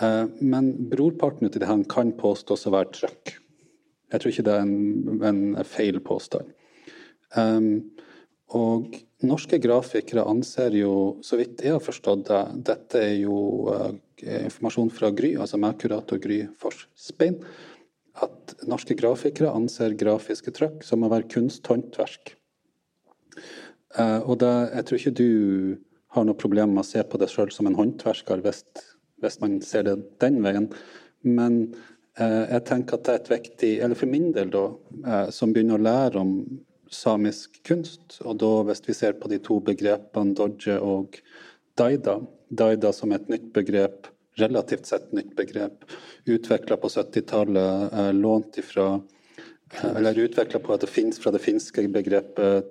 Eh, men brorparten uti det her kan påstås å være trøkk. Jeg tror ikke det er en, en feil påstand. Um, og norske grafikere anser jo, så vidt jeg har forstått det, dette er jo uh, informasjon fra Gry, altså Merkurator Gry Forsbein, at norske grafikere anser grafiske trykk som å være kunsthåndverk. Uh, og det, jeg tror ikke du har noe problem med å se på deg sjøl som en håndverker hvis, hvis man ser det den veien. Men jeg tenker at det er et viktig, eller for min del, da, eh, som begynner å lære om samisk kunst, og da hvis vi ser på de to begrepene dodje og Daida, Daida som et nytt begrep, relativt sett nytt begrep, utvikla på 70-tallet, eh, lånt ifra eller utvikla på at det fins fra det finske begrepet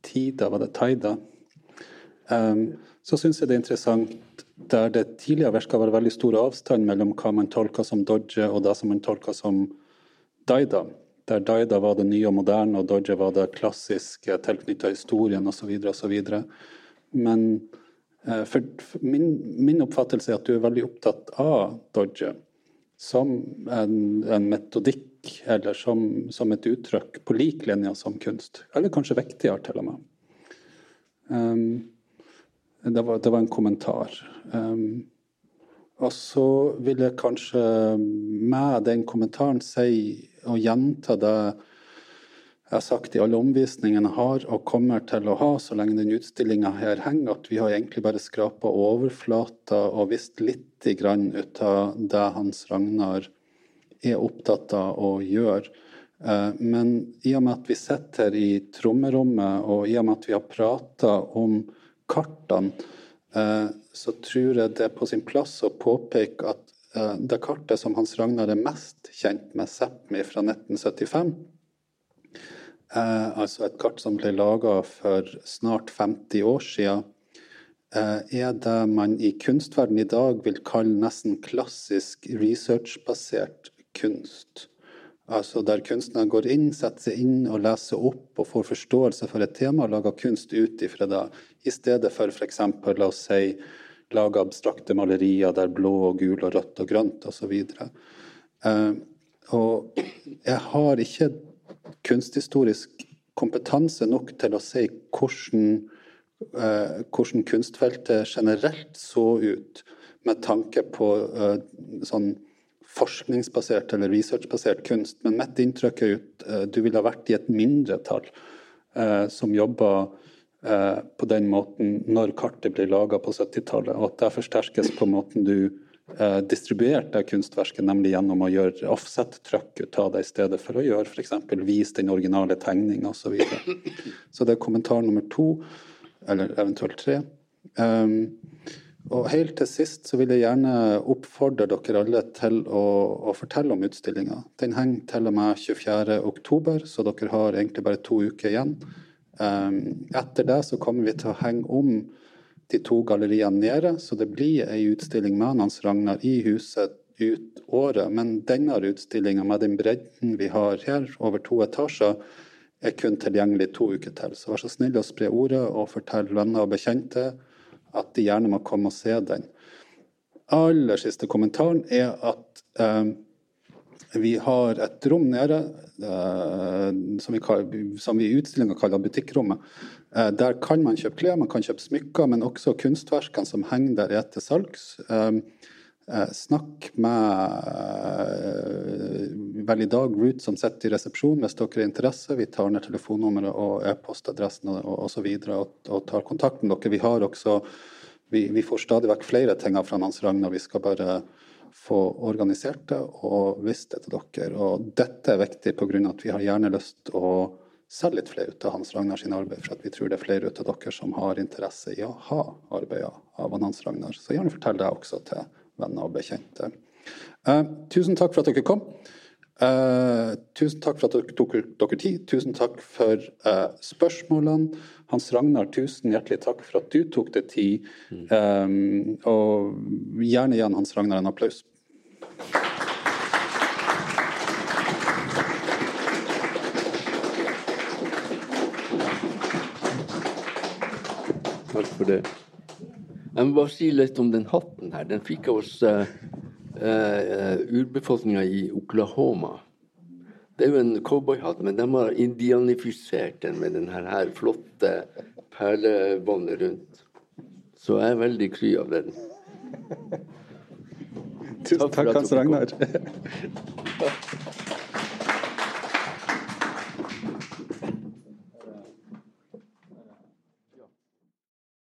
tida, var det taida. Så syns jeg det er interessant der det tidligere virka å være veldig stor avstand mellom hva man tolka som Dodge og det som man tolka som Daida. Der Daida var det nye og moderne, og Dodge var det klassiske tilknytta historien osv. osv. Men eh, for, for min, min, oppfattelse er at du er veldig opptatt av Dodge som en, en metodikk, eller som, som, et uttrykk på lik linje som kunst. Eller kanskje viktigere, til og med. Um, det var, det var en kommentar. Um, og så vil jeg kanskje med den kommentaren si og gjenta det jeg har sagt i alle omvisningene har og kommer til å ha så lenge den utstillinga her henger, at vi har egentlig bare skrapa overflata og visst lite grann ut av det Hans Ragnar er opptatt av å gjøre. Eh, men i og med at vi sitter her i trommerommet, og i og med at vi har prata om kartene, eh, så tror jeg det er på sin plass å påpeke at eh, det kartet som Hans Ragnar er mest kjent med, Sápmi fra 1975, eh, altså et kart som ble laga for snart 50 år siden, er det man i kunstverden i dag vil kalle nesten klassisk researchbasert kunst. Altså der kunstneren går inn, setter seg inn og leser opp og får forståelse for et tema og lager kunst ut ifra det, i stedet for f.eks. la oss si lage abstrakte malerier der blå og gul og rødt og grønt osv. Uh, og jeg har ikke kunsthistorisk kompetanse nok til å si hvordan, uh, hvordan kunstfeltet generelt så ut med tanke på uh, sånn forskningsbasert eller researchbasert kunst. Men mitt inntrykk er at uh, du ville ha vært i et mindretall eh, som jobber eh, på den måten når kartet ble laga på 70-tallet, og at det forsterkes på måten du eh, distribuerte kunstverket, nemlig gjennom å gjøre offset-trykk ut av det i stedet for å gjøre f.eks. vise den originale tegninga osv. Så, videre. så det er kommentar nummer to, eller eventuelt tre. Um, og helt til sist så vil jeg gjerne oppfordre dere alle til å, å fortelle om utstillinga. Den henger til og med 24.10, så dere har egentlig bare to uker igjen. Um, etter det så kommer vi til å henge om de to galleriene nede, så det blir ei utstilling med Hans Ragnar i huset ut året. Men denne utstillinga med den bredden vi har her, over to etasjer, er kun tilgjengelig to uker til. Så vær så snill å spre ordet og fortelle venner og bekjente at de gjerne må komme og se den. Aller siste kommentaren er at eh, vi har et rom nede eh, som, vi, som vi i utstillinga kaller butikkrommet. Eh, der kan man kjøpe klær, man kan kjøpe smykker, men også kunstverkene som henger der, er til salgs. Eh, snakk med eh, vel i dag Ruth som sitter i resepsjonen hvis dere er interesse. Vi tar ned telefonnummeret og e-postadressen og osv. Og, og tar kontakt med dere. Vi har også vi, vi får stadig vekk flere ting fra Hans Ragnar. Vi skal bare få organisert det og vist det til dere. Og dette er viktig pga. at vi har gjerne lyst å selge litt flere ut av Hans Ragnar sin arbeid, for at vi tror det er flere ut av dere som har interesse i å ha arbeider av Hans Ragnar. Så gjerne fortell det også til venner og bekjente. Eh, tusen takk for at dere kom. Eh, tusen takk for at dere tok dere tid. Tusen takk for eh, spørsmålene. Hans Ragnar, tusen hjertelig takk for at du tok deg tid. Um, og gjerne igjen, Hans Ragnar en applaus. Takk for det. Jeg må bare si litt om den hatten her. Den fikk jeg hos uh, uh, urbefolkninga i Oklahoma. Det er jo en cowboyhatt, men de har indianifisert den med den her flotte perlebåndet rundt. Så jeg er veldig kry av den. Tusen takk Hans Ragnar.